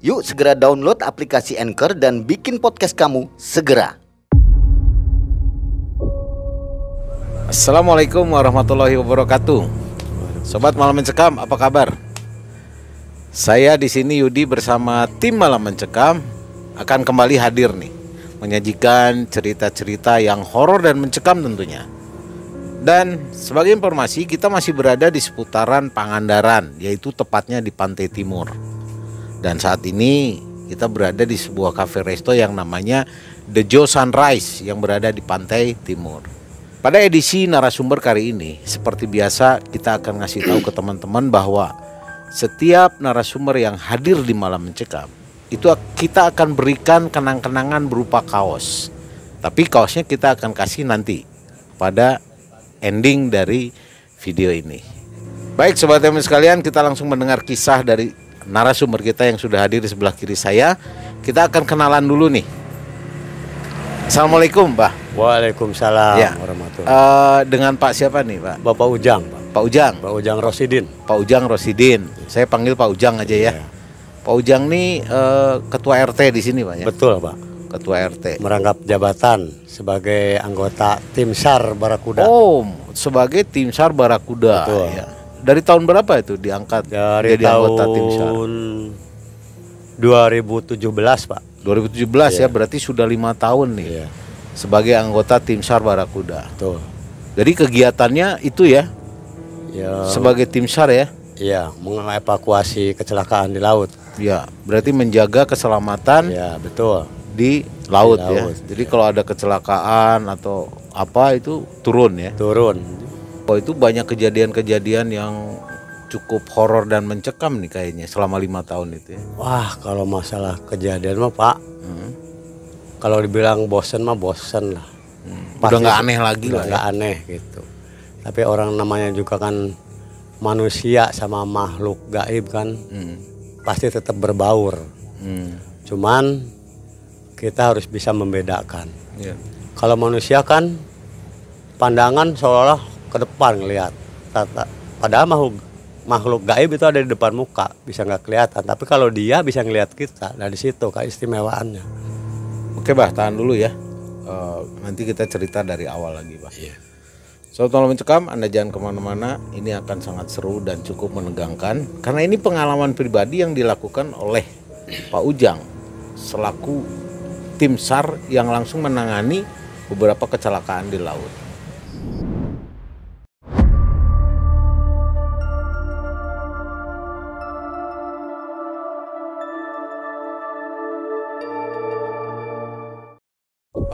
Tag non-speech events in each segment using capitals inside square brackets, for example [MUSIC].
Yuk segera download aplikasi Anchor dan bikin podcast kamu segera. Assalamualaikum warahmatullahi wabarakatuh. Sobat Malam Mencekam, apa kabar? Saya di sini Yudi bersama tim Malam Mencekam akan kembali hadir nih, menyajikan cerita-cerita yang horor dan mencekam tentunya. Dan sebagai informasi, kita masih berada di seputaran Pangandaran, yaitu tepatnya di Pantai Timur. Dan saat ini kita berada di sebuah cafe resto yang namanya The Joe Sunrise yang berada di Pantai Timur. Pada edisi narasumber kali ini, seperti biasa kita akan ngasih tahu ke teman-teman bahwa setiap narasumber yang hadir di malam mencekam itu kita akan berikan kenang-kenangan berupa kaos. Tapi kaosnya kita akan kasih nanti pada ending dari video ini. Baik sobat teman sekalian, kita langsung mendengar kisah dari narasumber kita yang sudah hadir di sebelah kiri saya. Kita akan kenalan dulu nih. Assalamualaikum, Pak. Waalaikumsalam Ya. warahmatullahi Eh, dengan Pak siapa nih, Pak? Bapak Ujang, Pak. Pak Ujang. Pak Ujang Rosidin. Pak Ujang Rosidin. Saya panggil Pak Ujang aja ya. Iya. Pak Ujang nih eh, ketua RT di sini, Pak ya. Betul, Pak. Ketua RT. Merangkap jabatan sebagai anggota tim SAR Barakuda. Oh, sebagai tim SAR Barakuda. Betul. ya. Dari tahun berapa itu diangkat Dari jadi anggota tim tahun 2017, Pak. 2017 ya, berarti sudah lima tahun nih Iya. sebagai anggota tim SAR Barakuda. Betul. Jadi kegiatannya itu ya Ya, sebagai tim SAR ya. iya, mengevakuasi kecelakaan di laut. Ya, berarti menjaga keselamatan Ya, betul. di laut, Di ya. laut, Jadi kalau ada kecelakaan atau apa itu turun ya. Turun. Oh itu banyak kejadian-kejadian yang cukup horor dan mencekam nih kayaknya selama lima tahun itu ya. Wah, kalau masalah kejadian mah, Pak. Hmm. Kalau dibilang bosen mah bosen lah. Udah Pasti nggak aneh lagi Udah lah ya. nggak aneh gitu. Tapi orang namanya juga kan manusia sama makhluk gaib kan Hmm. pasti tetap berbaur. Hmm. Cuman kita harus bisa membedakan. Ya. Kalau manusia kan pandangan seolah-olah ke depan ngelihat. Padahal makhluk makhluk gaib itu ada di depan muka, bisa nggak kelihatan. Tapi kalau dia bisa ngelihat kita, nah di situ keistimewaannya. Oke bah, tahan dulu ya. Eh, nanti kita cerita dari awal lagi bah. Iya. Sobat Malam Mencekam, Anda jangan ke mana-mana. Ini akan sangat seru dan cukup menegangkan. Karena ini pengalaman pribadi yang dilakukan oleh Pak Ujang selaku tim SAR yang langsung menangani beberapa kecelakaan di laut.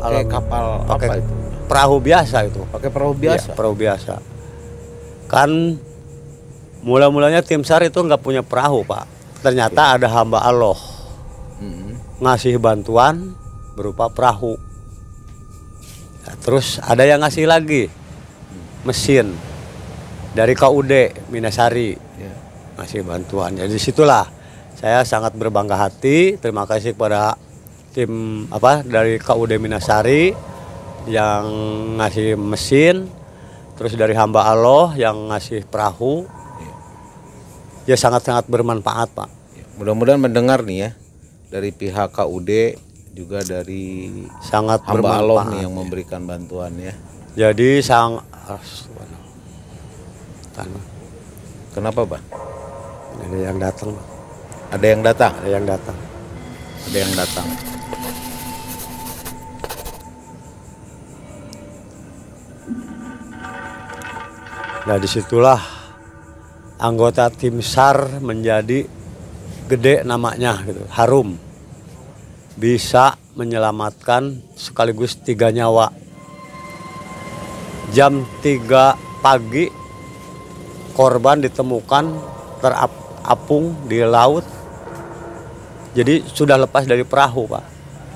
Pakai kapal pakai apa itu? Perahu biasa itu. Pakai perahu biasa. Iya, perahu biasa. Kan mula-mulanya tim SAR itu nggak punya perahu, Pak. Ternyata ada hamba Allah Hmm. ngasih bantuan berupa perahu. Nah, terus ada yang ngasih lagi mesin dari KUD Minasari Ya. ngasih bantuan. Jadi di situlah saya sangat berbangga hati. Terima kasih kepada tim apa dari KUD Minasari yang ngasih mesin, terus dari hamba Allah yang ngasih perahu. Ya sangat-sangat bermanfaat pak. Ya, Mudah-mudahan mendengar nih ya dari pihak KUD juga dari Sangat hamba Allah nih yang memberikan bantuan ya. Jadi sang Kenapa, Bang? Ada yang datang, Pak. Ada yang datang, ada yang datang. ada yang datang. Nah di situlah anggota tim SAR menjadi gede namanya gitu, harum. Bisa menyelamatkan sekaligus tiga nyawa. Jam 3 pagi korban ditemukan terapung di laut Jadi sudah lepas dari perahu pak.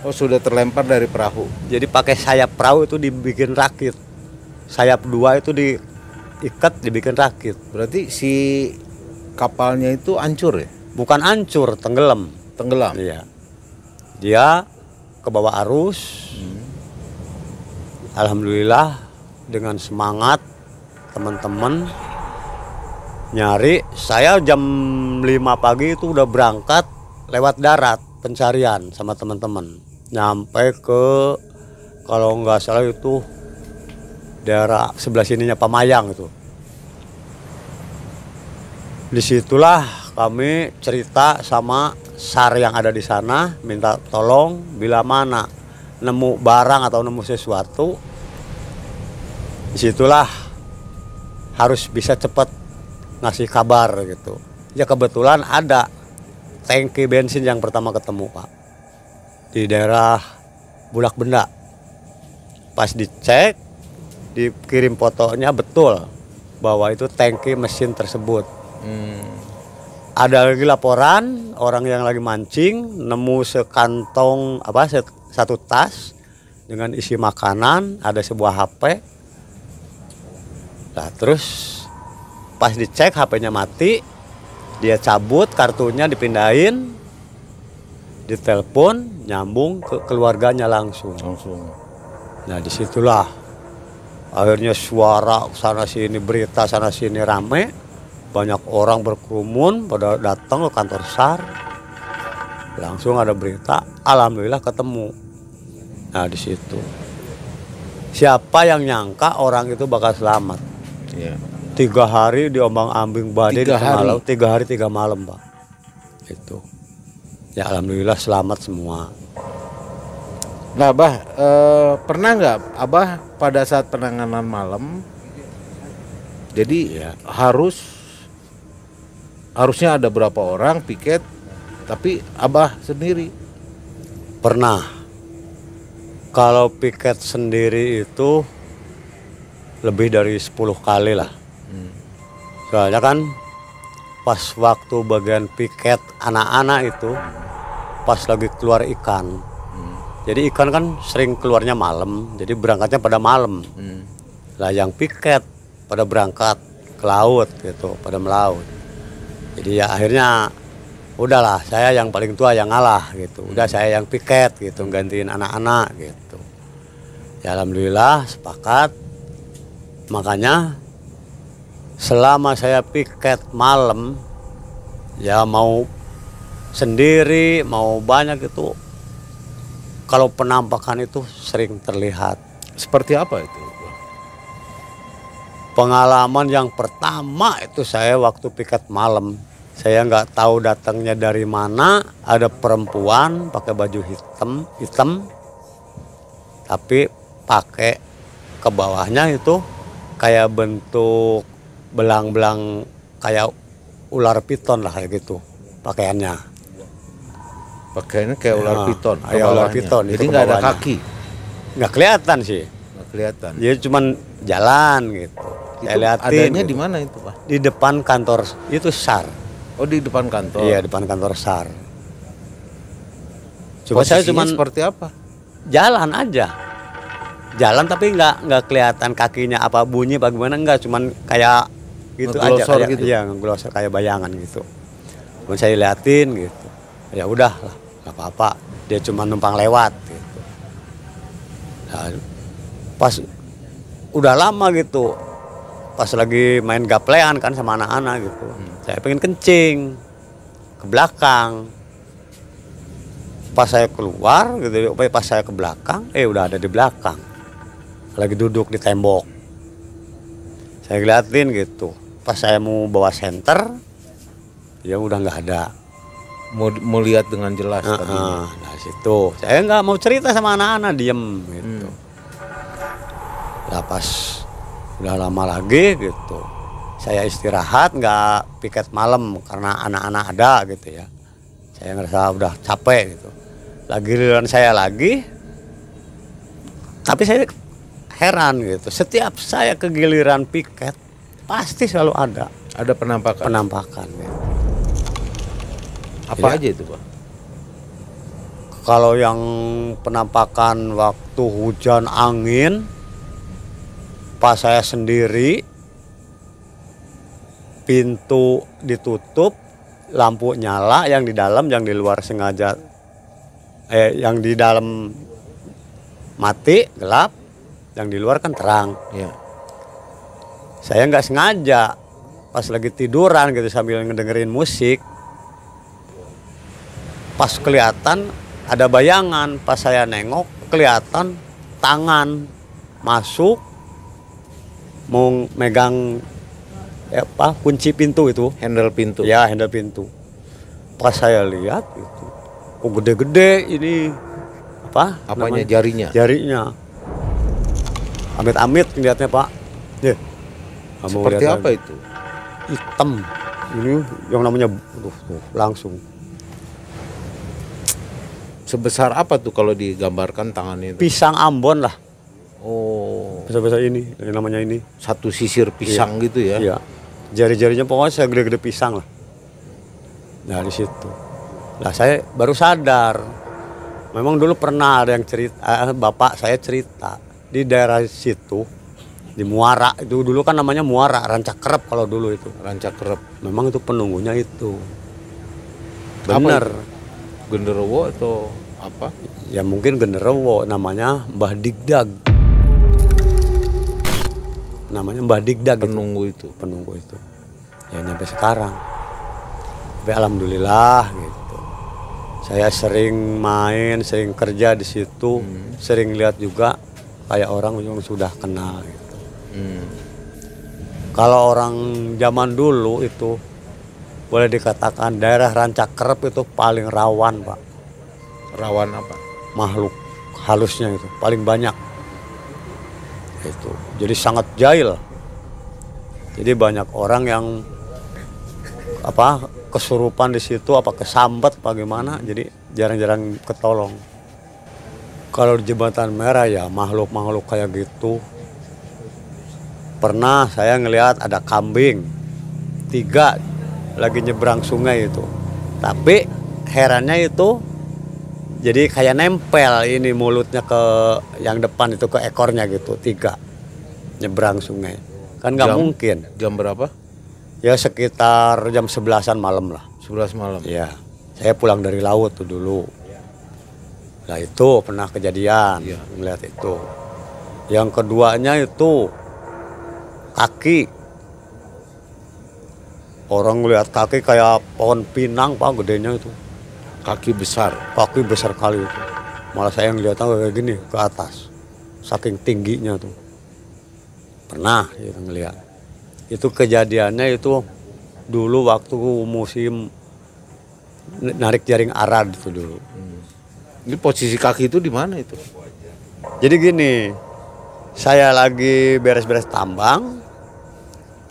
Oh sudah terlempar dari perahu. Jadi pakai sayap perahu itu dibikin rakit. Sayap dua itu diikat dibikin rakit. Berarti si kapalnya itu hancur ya? Bukan hancur, tenggelam. Tenggelam. Iya. Dia ke bawah arus. Alhamdulillah dengan semangat teman-teman nyari. Saya jam 5 pagi itu udah berangkat lewat darat pencarian sama teman-teman. Nyampe ke kalau nggak salah itu daerah sebelah sininya Pamayang itu. Di situlah kami cerita sama SAR yang ada di sana, minta tolong bila mana nemu barang atau nemu sesuatu, di situlah harus bisa cepat ngasih kabar gitu. Ya kebetulan ada tangki bensin yang pertama ketemu pak di daerah Bulak Benda. Pas dicek, dikirim fotonya betul bahwa itu tangki mesin tersebut. Hmm. Ada lagi laporan orang yang lagi mancing nemu sekantong apa satu tas dengan isi makanan, ada sebuah HP. Nah, terus pas dicek HP-nya mati, dia cabut kartunya dipindahin, ditelepon, nyambung ke keluarganya langsung. Langsung. Nah di situlah akhirnya suara sana sini berita sana sini rame. Banyak orang berkerumun pada datang ke kantor SAR. Langsung ada berita alhamdulillah ketemu. Nah di situ. Siapa yang nyangka orang itu bakal selamat? Iya. tiga hari diombang ambing badai Tiga di hari? tiga hari tiga malam pak. Itu. Ya alhamdulillah selamat semua Nah, Abah, eh, pernah nggak Abah pada saat penanganan malam, jadi Iya. harus harusnya ada berapa orang piket, tapi Abah sendiri. Pernah. Kalau piket sendiri itu lebih dari 10 kali lah. Soalnya kan pas waktu bagian piket anak-anak itu pas lagi keluar ikan. Jadi ikan kan sering keluarnya malam, jadi berangkatnya pada malam. Lah yang piket pada berangkat ke laut gitu, pada melaut. Jadi ya akhirnya udahlah saya yang paling tua yang ngalah gitu. Udah saya yang piket gitu, gantiin anak-anak gitu. Ya alhamdulillah sepakat. Makanya selama saya piket malam ya mau sendiri mau banyak itu kalau penampakan itu sering terlihat. Seperti apa itu? pengalaman yang pertama itu saya waktu piket malam. Saya nggak tahu datangnya dari mana. Ada perempuan pakai baju hitam hitam tapi pakai ke bawahnya itu kayak bentuk belang-belang kayak ular piton lah kayak gitu pakaiannya Pakaiannya kayak ular Ya, piton. kayak ular bawahnya. piton, itu Jadi nggak ada kaki, nggak kelihatan sih nggak kelihatan. dia cuman jalan gitu saya Itu liatin adanya gitu. di mana itu, Pak? di depan kantor itu sar Oh, di depan kantor. Iya depan kantor SAR. Coba saya cuman seperti apa? jalan aja, jalan tapi nggak nggak kelihatan kakinya apa bunyi apa gimana nggak, cuman kayak gitu aja kayak gitu? iya ngeglosor kayak bayangan gitu. Cuman saya liatin gitu, ya udah lah nggak apa-apa, dia cuma numpang lewat gitu. Nah, pas udah lama gitu, pas lagi main gaplean kan sama anak-anak gitu, saya pengen kencing ke belakang. Pas saya keluar gitu pas saya ke belakang eh udah ada di belakang. Lagi duduk di tembok. Saya ngeliatin gitu. Pas saya mau bawa senter ya udah nggak ada Mau, mau lihat dengan jelas. Heeh, nah situ. Saya nggak mau cerita sama anak-anak diem gitu. Lah pas udah lama lagi gitu. Saya istirahat nggak piket malam karena anak-anak ada gitu ya. Saya ngerasa udah capek gitu. Lagi giliran saya lagi tapi saya heran gitu. Setiap saya ke giliran piket pasti selalu ada. Ada penampakan. penampakan gitu. Apa Jadi- aja itu, Pak? Kalau yang penampakan waktu hujan angin, pas saya sendiri, pintu ditutup, lampu nyala, yang di dalam, yang di luar sengaja, eh, yang di dalam mati gelap, yang di luar kan terang. Ya. Saya nggak sengaja, pas lagi tiduran gitu sambil ngedengerin musik, pas kelihatan ada bayangan pas saya nengok kelihatan tangan masuk mau megang ya apa kunci pintu itu Handle pintu. ya handle pintu pas saya lihat itu kok gede-gede ini apa Apanya namanya? jarinya? jarinya amit-amit lihatnya pak ya Kamu Seperti apa itu? hitam ini yang namanya tuh, tuh, langsung Sebesar apa tuh kalau digambarkan tangannya itu? pisang Ambon lah. Oh, besar-besar ini yang namanya ini. Satu sisir pisang gitu ya? iya. Jari-jarinya pokoknya saya gede-gede pisang lah. Dari situ. Lah saya baru sadar. Memang dulu pernah ada yang cerita eh, bapak saya cerita. Di daerah situ di Muara itu dulu kan namanya Muara Rancak Kerep kalau dulu itu. Rancak kerep. memang itu penunggunya itu. Apa bener Genderuwo atau apa? ya mungkin genderuwo namanya Mbah Digdag namanya Mbah Digdag gitu. Penunggu itu. penunggu itu ya nyampe sekarang tapi alhamdulillah gitu saya sering main sering kerja di situ sering lihat juga kayak orang yang sudah kenal gitu. Hmm. kalau orang zaman dulu itu boleh dikatakan daerah Rancak Kerep itu paling rawan pak. Rawan apa? makhluk halusnya itu paling banyak. Itu jadi sangat jahil. Jadi banyak orang yang apa kesurupan di situ apa kesambet bagaimana jadi jarang-jarang ketolong. Kalau di jembatan merah ya makhluk-makhluk kayak gitu. Pernah saya ngelihat ada kambing tiga lagi nyebrang sungai itu. Tapi herannya itu jadi kayak nempel ini mulutnya ke yang depan itu ke ekornya gitu tiga nyebrang sungai. Kan nggak mungkin. Jam berapa? ya sekitar jam 11-an malam lah. 11 malam. ya saya pulang dari laut tuh dulu. Nah itu pernah kejadian Iya. melihat itu. Yang keduanya itu kaki orang lihat kaki kayak pohon pinang pak gedenya itu. Kaki besar. kaki besar kali itu. Malah saya ngeliatnya kayak gini ke atas. Saking tingginya tuh. Pernah itu ngeliat. Itu kejadiannya itu dulu waktu musim narik jaring arad itu dulu. Ini posisi kaki itu di mana itu? jadi gini saya lagi beres-beres tambang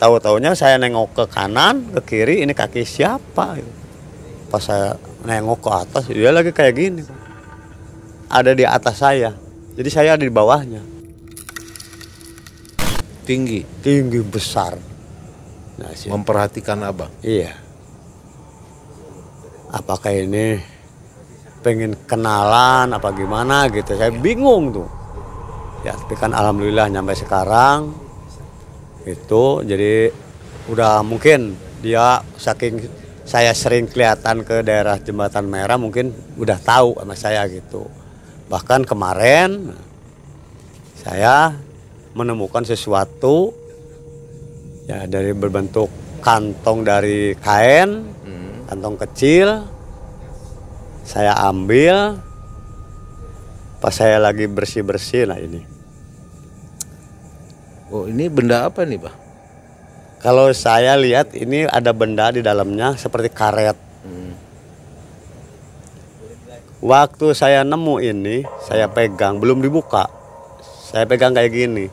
tahu taunya saya nengok ke kanan ke kiri ini kaki siapa gitu. pas saya nengok ke atas dia lagi kayak gini. Ada di atas saya. Jadi saya ada di bawahnya. Tinggi. tinggi besar. Nah si- Memperhatikan abang. iya. Apakah ini pengen kenalan apa gimana gitu? Saya bingung tuh. Ya tapi kan alhamdulillah nyampe sekarang itu jadi udah mungkin dia saking saya sering kelihatan ke daerah jembatan merah mungkin udah tahu sama saya gitu. Bahkan kemarin saya menemukan sesuatu ya dari berbentuk kantong dari kain kantong kecil saya ambil pas saya lagi bersih bersih nah ini Oh, ini benda apa nih, Pak? kalau saya lihat ini ada benda di dalamnya seperti karet. Waktu saya nemu ini saya pegang belum dibuka. Saya pegang kayak gini.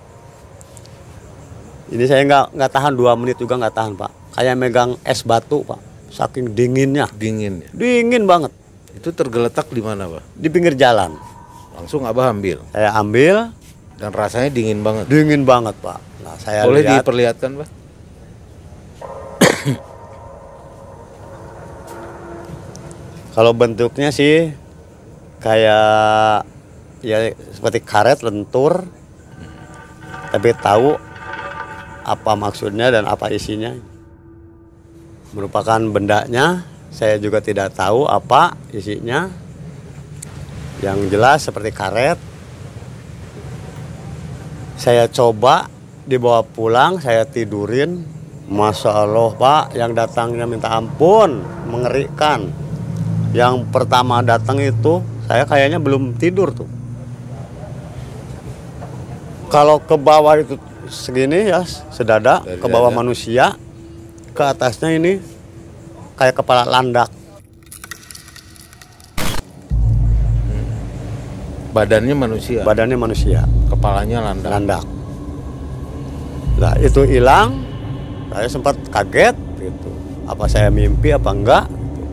Ini saya nggak nggak tahan dua menit juga nggak tahan pak. Kayak megang es batu pak. Saking dinginnya. Dingin ya. dingin banget. Itu tergeletak di mana, Pak? di pinggir jalan. Langsung Abah ambil? Saya ambil dan rasanya dingin banget. dingin banget pak. Nah saya Boleh lihat. diperlihatkan, Pak? [COUGHS] kalau bentuknya sih kayak ya seperti karet lentur. Tapi tahu apa maksudnya dan apa isinya. Merupakan bendanya. Saya juga tidak tahu apa isinya. Yang jelas seperti karet saya coba dibawa pulang saya tidurin. Masya Allah Pak yang datangnya minta ampun mengerikan. Yang pertama datang itu saya kayaknya belum tidur tuh. Kalau ke bawah itu segini ya sedada Dari ke bawah manusia ke atasnya ini kayak kepala landak Badannya manusia, badannya manusia. Kepalanya landak. landak. Nah itu hilang. Saya sempat kaget gitu. Apa saya mimpi apa enggak? Gitu.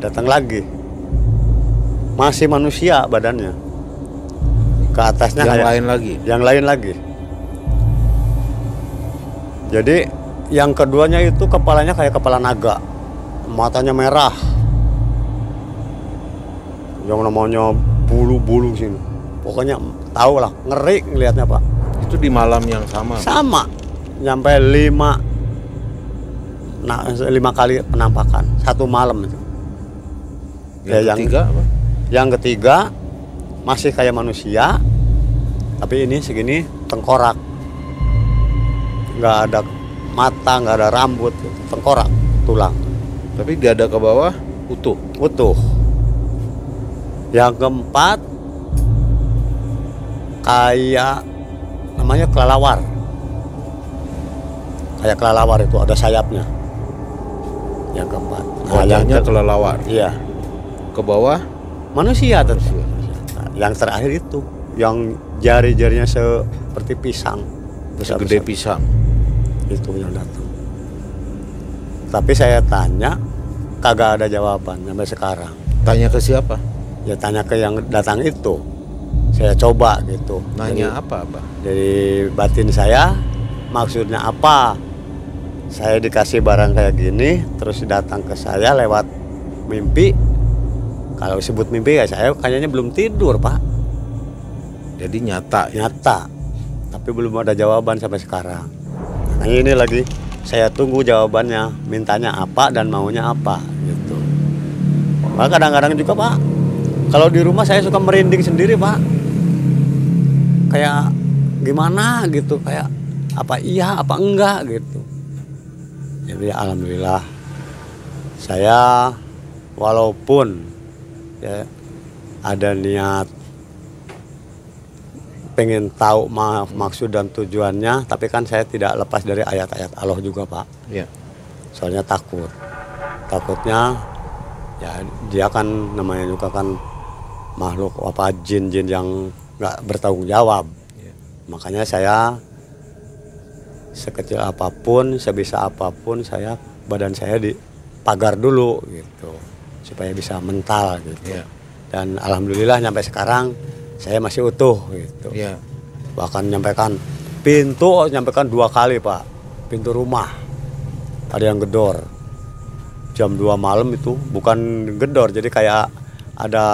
datang lagi. Masih manusia badannya. Ke atasnya Yang kayak- lain lagi. yang lain lagi. Jadi yang keduanya itu kepalanya kayak kepala naga. Matanya merah. Yang namanya bulu-bulu sini. Pokoknya tahu lah ngeri ngelihatnya pak. Itu di malam yang sama. sama. Nyampe lima nah, lima kali penampakan satu malam itu. Yang Ya, yang- ketiga apa? yang ketiga masih kayak manusia tapi ini segini tengkorak. Nggak ada mata nggak ada rambut tengkorak tulang. Tapi dada ke bawah utuh. utuh yang keempat kayak namanya kelelawar. Kayak kelelawar itu ada sayapnya. Yang keempat. Nah, yang Wajahnya ke- kelelawar. iya. Ke bawah? Manusia Manusia. Nah, yang terakhir itu yang jari-jarinya seperti pisang. Besar gede pisang. itu yang datang. Tapi saya tanya kagak ada jawaban sampai sekarang. Tanya ke siapa? Ya tanya ke yang datang itu. Saya coba gitu. Nanya Dari- apa, Abah? dari batin saya maksudnya apa? Saya dikasih barang kayak gini terus datang ke saya lewat mimpi. Kalau sebut mimpi ya saya kayaknya belum tidur pak. Jadi nyata ya. nyata. Tapi belum ada jawaban sampai sekarang. Nah ini lagi. Saya tunggu jawabannya. Mintanya apa dan maunya apa gitu. Maka kadang-kadang juga pak kalau di rumah saya suka merinding sendiri pak. Kayak gimana gitu kayak apa iya apa enggak gitu. Jadi alhamdulillah saya walaupun ya ada niat pengen tahu ma- maksud dan tujuannya tapi kan saya tidak lepas dari ayat-ayat Allah juga pak. Iya. soalnya takut. Takutnya ya dia kan namanya juga kan makhluk apa jin-jin yang nggak bertanggung jawab. Makanya saya sekecil apa pun sebisa apa pun saya badan saya dipagar dulu gitu. Supaya bisa mental gitu. Iya. dan alhamdulillah sampai sekarang saya masih utuh gitu. Iya. bahkan nyampaikan pintu nyampaikan dua kali pak. Pintu rumah. Ada yang gedor. Jam 2 malam itu bukan gedor jadi kayak ada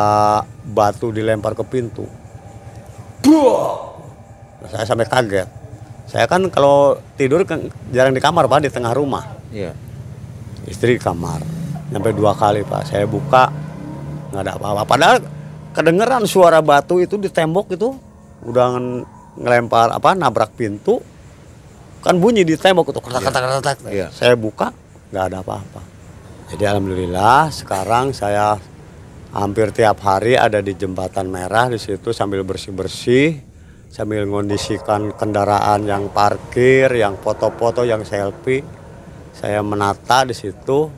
batu dilempar ke pintu. Buah! saya sampai kaget. Saya kan kalau tidur kan jarang di kamar pak di tengah rumah. Iya. istri di kamar. Sampai dua kali pak. Saya buka nggak ada apa-apa. Padahal kedengeran suara batu itu di tembok itu. Udah nge- ngelempar apa nabrak pintu. Kan bunyi di tembok itu ketak ketak ketak, ketak. Iya. saya buka nggak ada apa-apa. Jadi alhamdulillah sekarang saya hampir tiap hari ada di jembatan merah di situ sambil bersih bersih sambil mengondisikan kendaraan yang parkir yang foto-foto yang selfie. Saya menata di situ.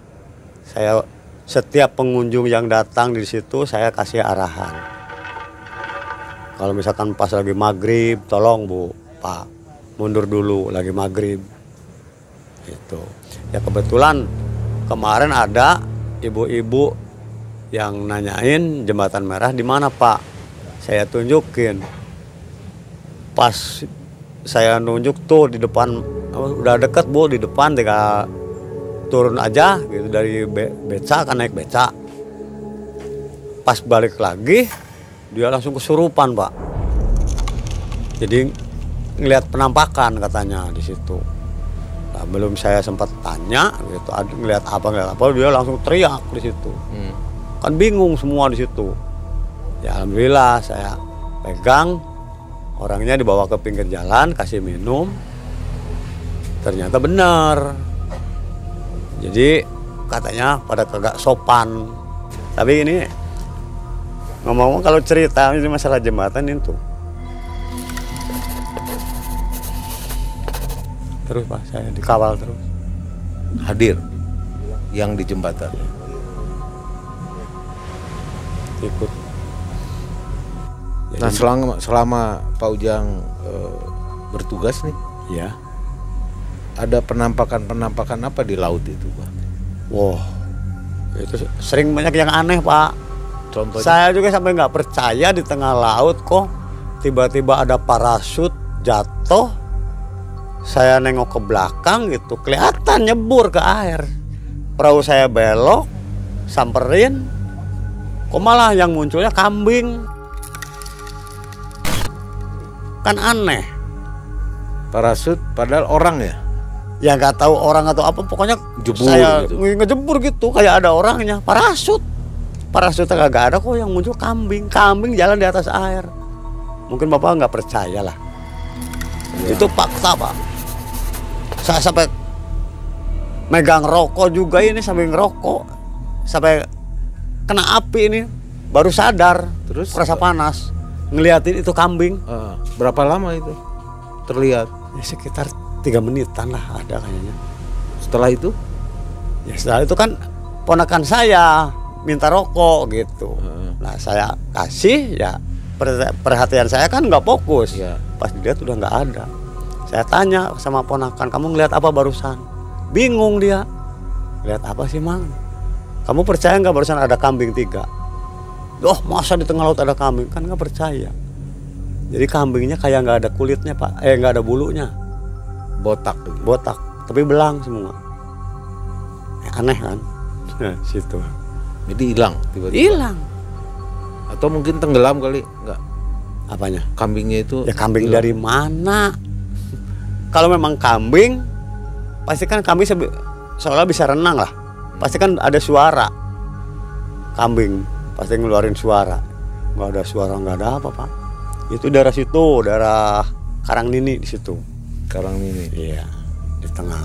Saya setiap pengunjung yang datang di situ saya kasih arahan. Kalau misalkan pas lagi maghrib tolong bu pak mundur dulu lagi maghrib. Itu ya kebetulan kemarin ada ibu-ibu yang nanyain jembatan merah di mana pak? Saya tunjukin. Pas saya nunjuk tuh di depan udah deket bu di depan tinggal turun aja gitu dari be beca kan naik beca. Pas balik lagi dia langsung kesurupan pak. Jadi ngelihat penampakan katanya di situ. Nah, belum saya sempat tanya gitu ngelihat apa ngelihat apa dia langsung teriak di situ. Hmm. Kan bingung semua di situ. Ya alhamdulillah saya pegang. Orangnya dibawa ke pinggir jalan kasih minum. Ternyata benar. Jadi katanya pada kagak sopan. Tapi ini ngomong-ngomong kalau cerita ini masalah jembatan itu terus pak saya dikawal terus. Hadir yang di jembatan. Ikut Nah, selama selama Pak Ujang eh, bertugas nih, ya ada penampakan-penampakan apa di laut itu, Pak? Wah, itu sering banyak yang aneh pak. Contohnya Saya juga sampai nggak percaya di tengah laut kok tiba-tiba ada parasut jatuh. Saya nengok ke belakang gitu, kelihatan nyebur ke air. Perahu saya belok, samperin, kok malah yang munculnya kambing. Kan aneh. parasut padahal orang ya. Ya nggak tahu orang atau apa, pokoknya Jebur saya gitu. nge- ngejebur gitu, kayak ada orangnya. Parasut, parasutnya kagak ada kok yang muncul kambing, kambing jalan di atas air. Mungkin bapak nggak percaya lah. Itu fakta pak. Saya sampai megang rokok juga ini sampai ngerokok, sampai kena api ini, baru sadar, Terus? rasa panas, ngeliatin itu kambing. Eh, berapa lama itu terlihat? Ya, sekitar tiga menitan lah ada kayaknya. Setelah itu, Ya setelah itu kan ponakan saya minta rokok gitu. Heeh. Nah saya kasih ya per- perhatian saya kan nggak fokus. Iya. Pas dilihat udah nggak ada. Saya tanya sama ponakan kamu ngeliat apa barusan? Bingung dia. Lihat apa sih mang? Kamu percaya nggak barusan ada kambing tiga? Doh masa di tengah laut ada kambing kan nggak percaya. Jadi kambingnya kayak nggak ada kulitnya pak, eh nggak ada bulunya, botak botak, tapi belang semua. Ya, aneh kan? Nah, situ. Jadi hilang tiba-tiba. Hilang. Atau mungkin tenggelam kali, enggak. Apanya? Kambingnya itu Ya kambing hilang. dari mana? Kalau memang kambing, pasti kan kambing seolah bisa renang lah. Pasti kan ada suara. Kambing pasti ngeluarin suara. Nggak ada suara, nggak ada apa pak. Itu daerah situ, daerah Karangnini di situ. sekarang ini. Iya, di tengah.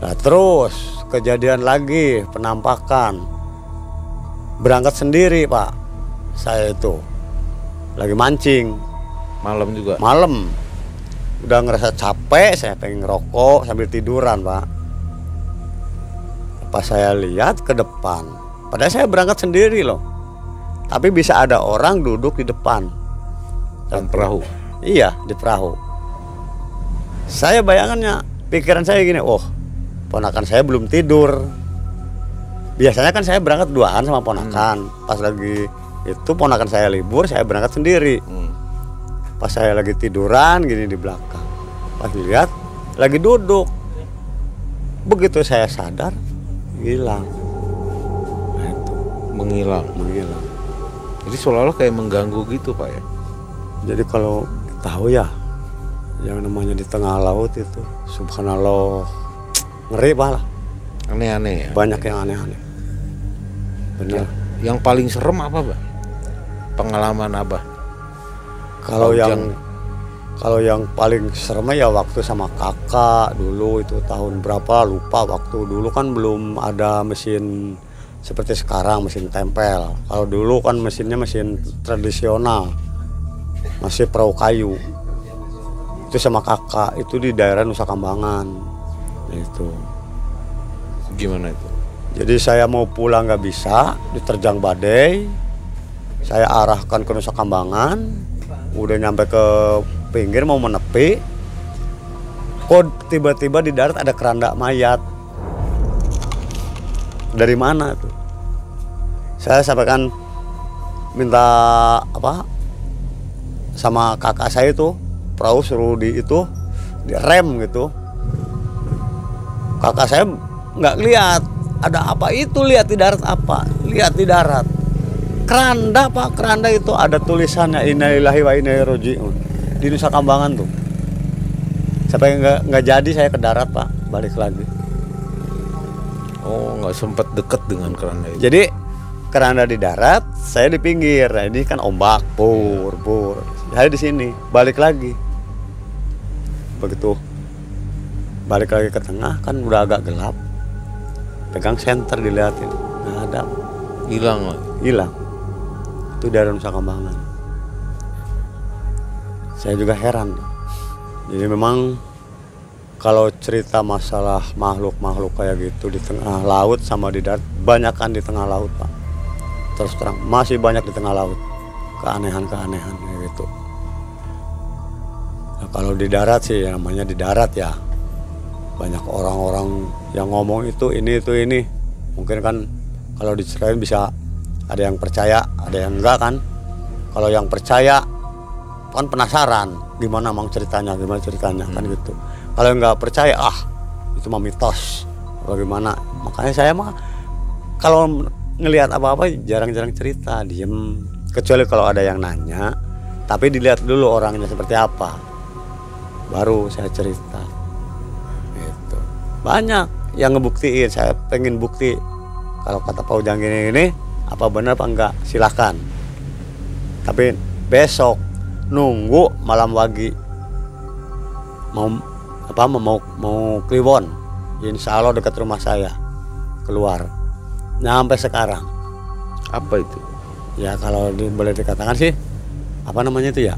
Nah terus kejadian lagi penampakan. Berangkat sendiri pak, saya itu lagi mancing Malam juga. malam. Udah ngerasa capek, saya pengen ngerokok sambil tiduran pak. Pas saya lihat ke depan, padahal saya berangkat sendiri loh. Tapi bisa ada orang duduk di depan. Dan perahu. Iya di perahu. Saya bayangannya pikiran saya gini, oh ponakan saya belum tidur. Biasanya kan saya berangkat duaan sama ponakan. Pas lagi itu ponakan saya libur, saya berangkat sendiri. Hmm. Pas saya lagi tiduran gini di belakang. Pas dilihat lagi duduk. Begitu saya sadar hilang. Nah, itu Menghilang. menghilang. Jadi seolah-olah kayak mengganggu gitu, Pak ya. Jadi kalau tahu ya yang namanya di tengah laut itu subhanallah ngeri lah Aneh-aneh ya. banyak yang aneh-aneh benar Yang paling serem apa, Pak? Pengalaman Abah. kalau yang kalau yang paling serem ya waktu sama kakak dulu itu tahun berapa lupa waktu dulu kan belum ada mesin seperti sekarang mesin tempel kalau dulu kan mesinnya mesin tradisional masih perahu kayu itu sama kakak itu di daerah Nusa Kambangan itu Gimana itu? Jadi saya mau pulang nggak bisa, diterjang badai. Saya arahkan ke Nusa Kambangan, udah nyampe ke pinggir mau menepi. Kok tiba-tiba di darat ada keranda mayat. Dari mana tuh? Saya sampaikan minta apa sama kakak saya itu perahu suruh di itu di rem gitu kakak saya nggak lihat ada apa itu lihat di darat apa lihat di darat keranda pak keranda itu ada tulisannya innalillahi wa inna rajiun di Nusa Kambangan tuh. Sampai nggak nggak jadi saya ke darat pak. Balik lagi. Oh, nggak sempat deket dengan keranda itu. jadi keranda di darat saya di pinggir. Nah, ini kan ombak pur pur saya di sini balik lagi. Begitu. Balik lagi ke tengah kan udah agak gelap. Pegang senter dilihatin. Nggak ada. Hilang hilang. Itu dari Nusa Kambangan saya juga heran. Jadi memang kalau cerita masalah makhluk-makhluk kayak gitu di tengah laut sama di darat banyakkan di tengah laut pak. Terus terang masih banyak di tengah laut. Keanehan-keanehan kayak gitu. Nah, kalau di darat sih namanya di darat ya. Banyak orang-orang yang ngomong itu ini itu ini. Mungkin kan kalau diceritain bisa ada yang percaya ada yang enggak kan? Kalau yang percaya kan penasaran gimana mang ceritanya gimana ceritanya kan gitu. Kalau nggak percaya ah itu mah mitos. Bagaimana makanya saya mah kalau ngelihat apa-apa jarang-jarang cerita diem. Kecuali kalau ada yang nanya tapi dilihat dulu orangnya seperti apa. Baru saya cerita. Gitu. Banyak yang ngebuktiin saya pengen bukti. Kalau kata Pak Ujang gini ini apa benar apa enggak silahkan tapi besok nunggu malam wagi mau apa mau mau kliwon. Insya Allah dekat rumah saya. Keluar. Nyampe sekarang. Apa itu? ya kalau di, boleh dikatakan sih apa namanya itu ya?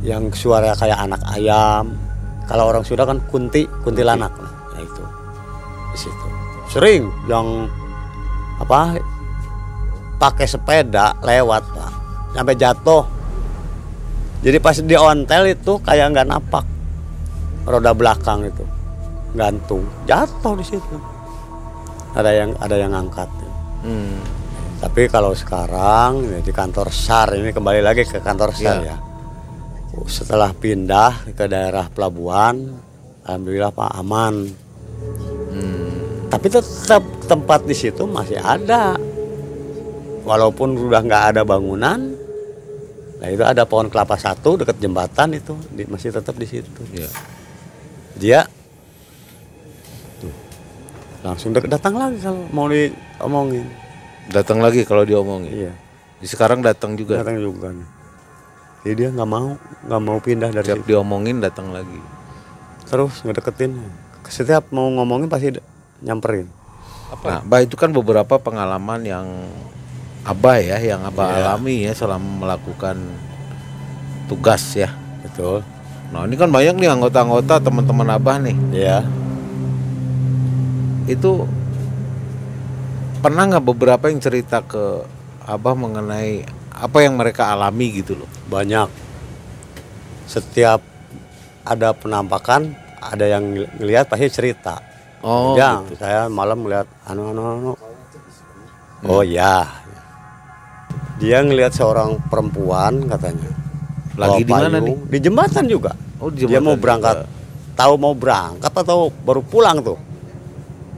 Yang suara kayak anak ayam. Kalau orang sudah kan kunti kuntilanak. Nah, ya itu. Di situ. Sering yang apa pakai sepeda lewat pak. Sampai jatuh jadi pas di ontel itu kayak nggak napak roda belakang itu gantung jatuh di situ ada yang ada yang angkat Hmm. tapi kalau sekarang ya, di kantor SAR ini kembali lagi ke kantor SAR Ya. ya. Setelah pindah ke daerah pelabuhan, alhamdulillah Pak aman. Tapi tetap tempat di situ masih ada. Walaupun udah nggak ada bangunan, nah itu ada pohon kelapa satu dekat jembatan itu di- masih tetap di situ. Ya. Dia tuh, langsung dek- datang lagi kalau mau diomongin. Datang lagi kalau diomongin. Iya. Di sekarang datang juga. datang juga. Jadi dia nggak mau nggak mau pindah dari Setiap situ. diomongin datang lagi. terus ngedeketin setiap mau ngomongin pasti nyamperin Nah, Bah itu kan beberapa pengalaman yang Abah ya, yang Abah Iya. alami ya selama melakukan tugas ya. betul Nah ini kan banyak nih anggota-anggota teman-teman Abah nih. ya Itu pernah nggak beberapa yang cerita ke Abah mengenai apa yang mereka alami gitu loh. banyak setiap ada penampakan ada yang ngel- ngelihat pasti cerita Oh, gitu. saya malam ngeliat anu anu anu oh ya dia ngelihat seorang perempuan katanya. Lagi di mana nih? di jembatan juga. Oh, di dia jembatan mau juga. berangkat. Tahu mau berangkat atau baru pulang tuh?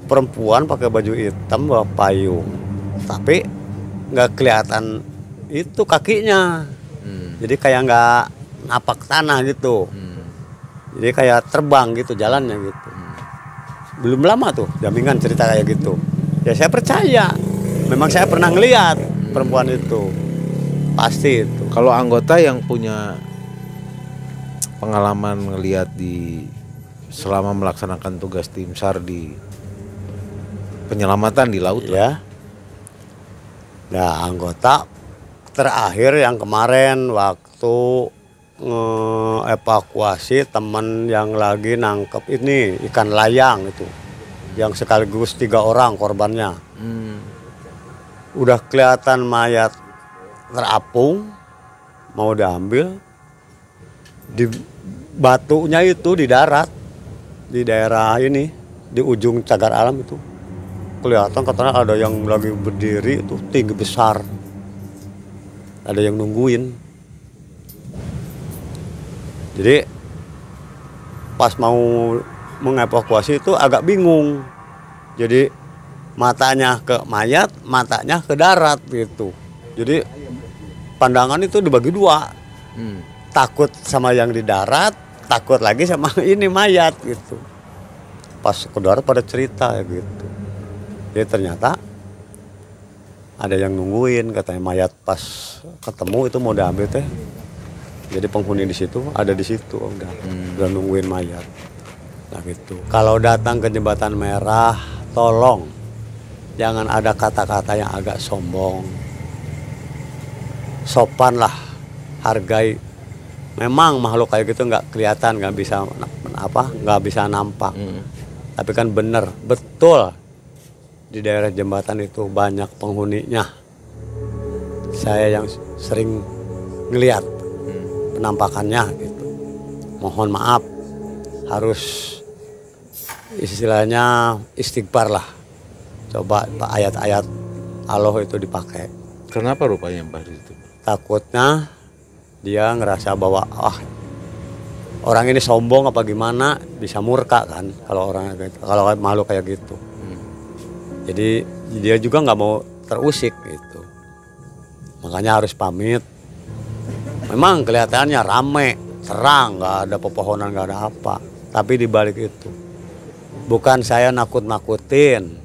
Perempuan pakai baju hitam bawa payung. Tapi nggak kelihatan itu kakinya. Hmm, jadi kayak nggak napak tanah gitu. Hmm. jadi kayak terbang gitu jalannya gitu. Belum lama tuh jamingan cerita kayak gitu. Ya saya percaya. Memang saya pernah ngeliat perempuan itu. Pasti itu. Kalau anggota yang punya pengalaman ngelihat di selama melaksanakan tugas tim SAR di penyelamatan di laut ya nah anggota terakhir yang kemarin waktu evakuasi teman yang lagi nangkep ini ikan layang itu. Yang sekaligus tiga orang korbannya. Hmm. Udah kelihatan mayat terapung mau diambil di batunya itu di darat di daerah ini di ujung cagar alam itu. Kelihatan katanya ada yang lagi berdiri itu tinggi besar. Ada yang nungguin. Jadi pas mau mengevakuasi itu agak bingung. Jadi matanya ke mayat matanya ke darat gitu jadi pandangan itu dibagi dua. Hmm. Takut sama yang di darat, takut lagi sama [LAUGHS] ini mayat gitu. Pas ke darat pada cerita gitu. Jadi ternyata ada yang nungguin katanya mayat pas ketemu itu mau diambil teh. Jadi penghuni di situ ada di situ udah udah nungguin mayat. Nah gitu. Kalau datang ke jembatan merah, tolong jangan ada kata-kata yang agak sombong. Sopan lah, hargai. Memang makhluk kayak gitu nggak kelihatan, nggak bisa apa, nggak bisa nampak. Hmm. Tapi kan bener, betul di daerah jembatan itu banyak penghuninya. Saya yang sering ngeliat penampakannya gitu. Mohon maaf, harus istilahnya istighfar lah. Coba Pak, ayat-ayat Allah itu dipakai. Kenapa rupanya Mbah di situ? Takutnya dia ngerasa bahwa ah orang ini sombong apa gimana bisa murka kan kalau orang gitu, kalau malu kayak gitu. Jadi dia juga nggak mau terusik gitu. Makanya harus pamit. Memang kelihatannya rame, terang, nggak ada pepohonan, nggak ada apa. Tapi di balik itu, bukan saya nakut-nakutin.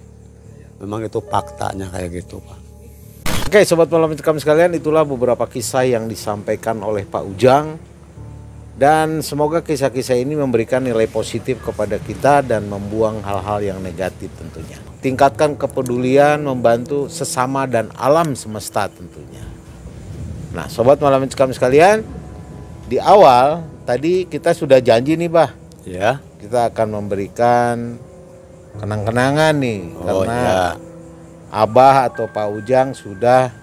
Memang itu faktanya kayak gitu, Pak. Oke, sobat malam mencekam sekalian, itulah beberapa kisah yang disampaikan oleh Pak Ujang. Dan semoga kisah-kisah ini memberikan nilai positif kepada kita dan membuang hal-hal yang negatif tentunya. Tingkatkan kepedulian, membantu sesama dan alam semesta tentunya. Nah, sobat malam mencekam sekalian, di awal tadi kita sudah janji nih, Bah. Ya. Kita akan memberikan kenang-kenangan nih Oh, karena iya. Abah atau Pak Ujang sudah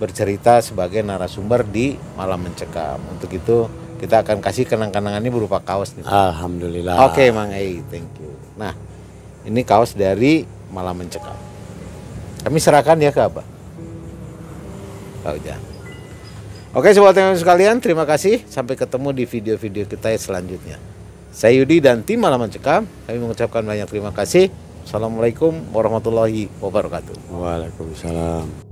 bercerita sebagai narasumber di Malam Mencekam. Untuk itu kita akan kasih kenang-kenangan ini berupa kaos nih. Alhamdulillah. Oke, Mang Ei, thank you. Nah, ini kaos dari Malam Mencekam. Kami serahkan ya ke Abah. Pak Ujang. Oke, sobat yang sekalian, terima kasih. Sampai ketemu di video-video kita selanjutnya. Saya Yudi dan tim Malam Mencekam, kami mengucapkan banyak terima kasih. Assalamualaikum warahmatullahi wabarakatuh. Waalaikumsalam.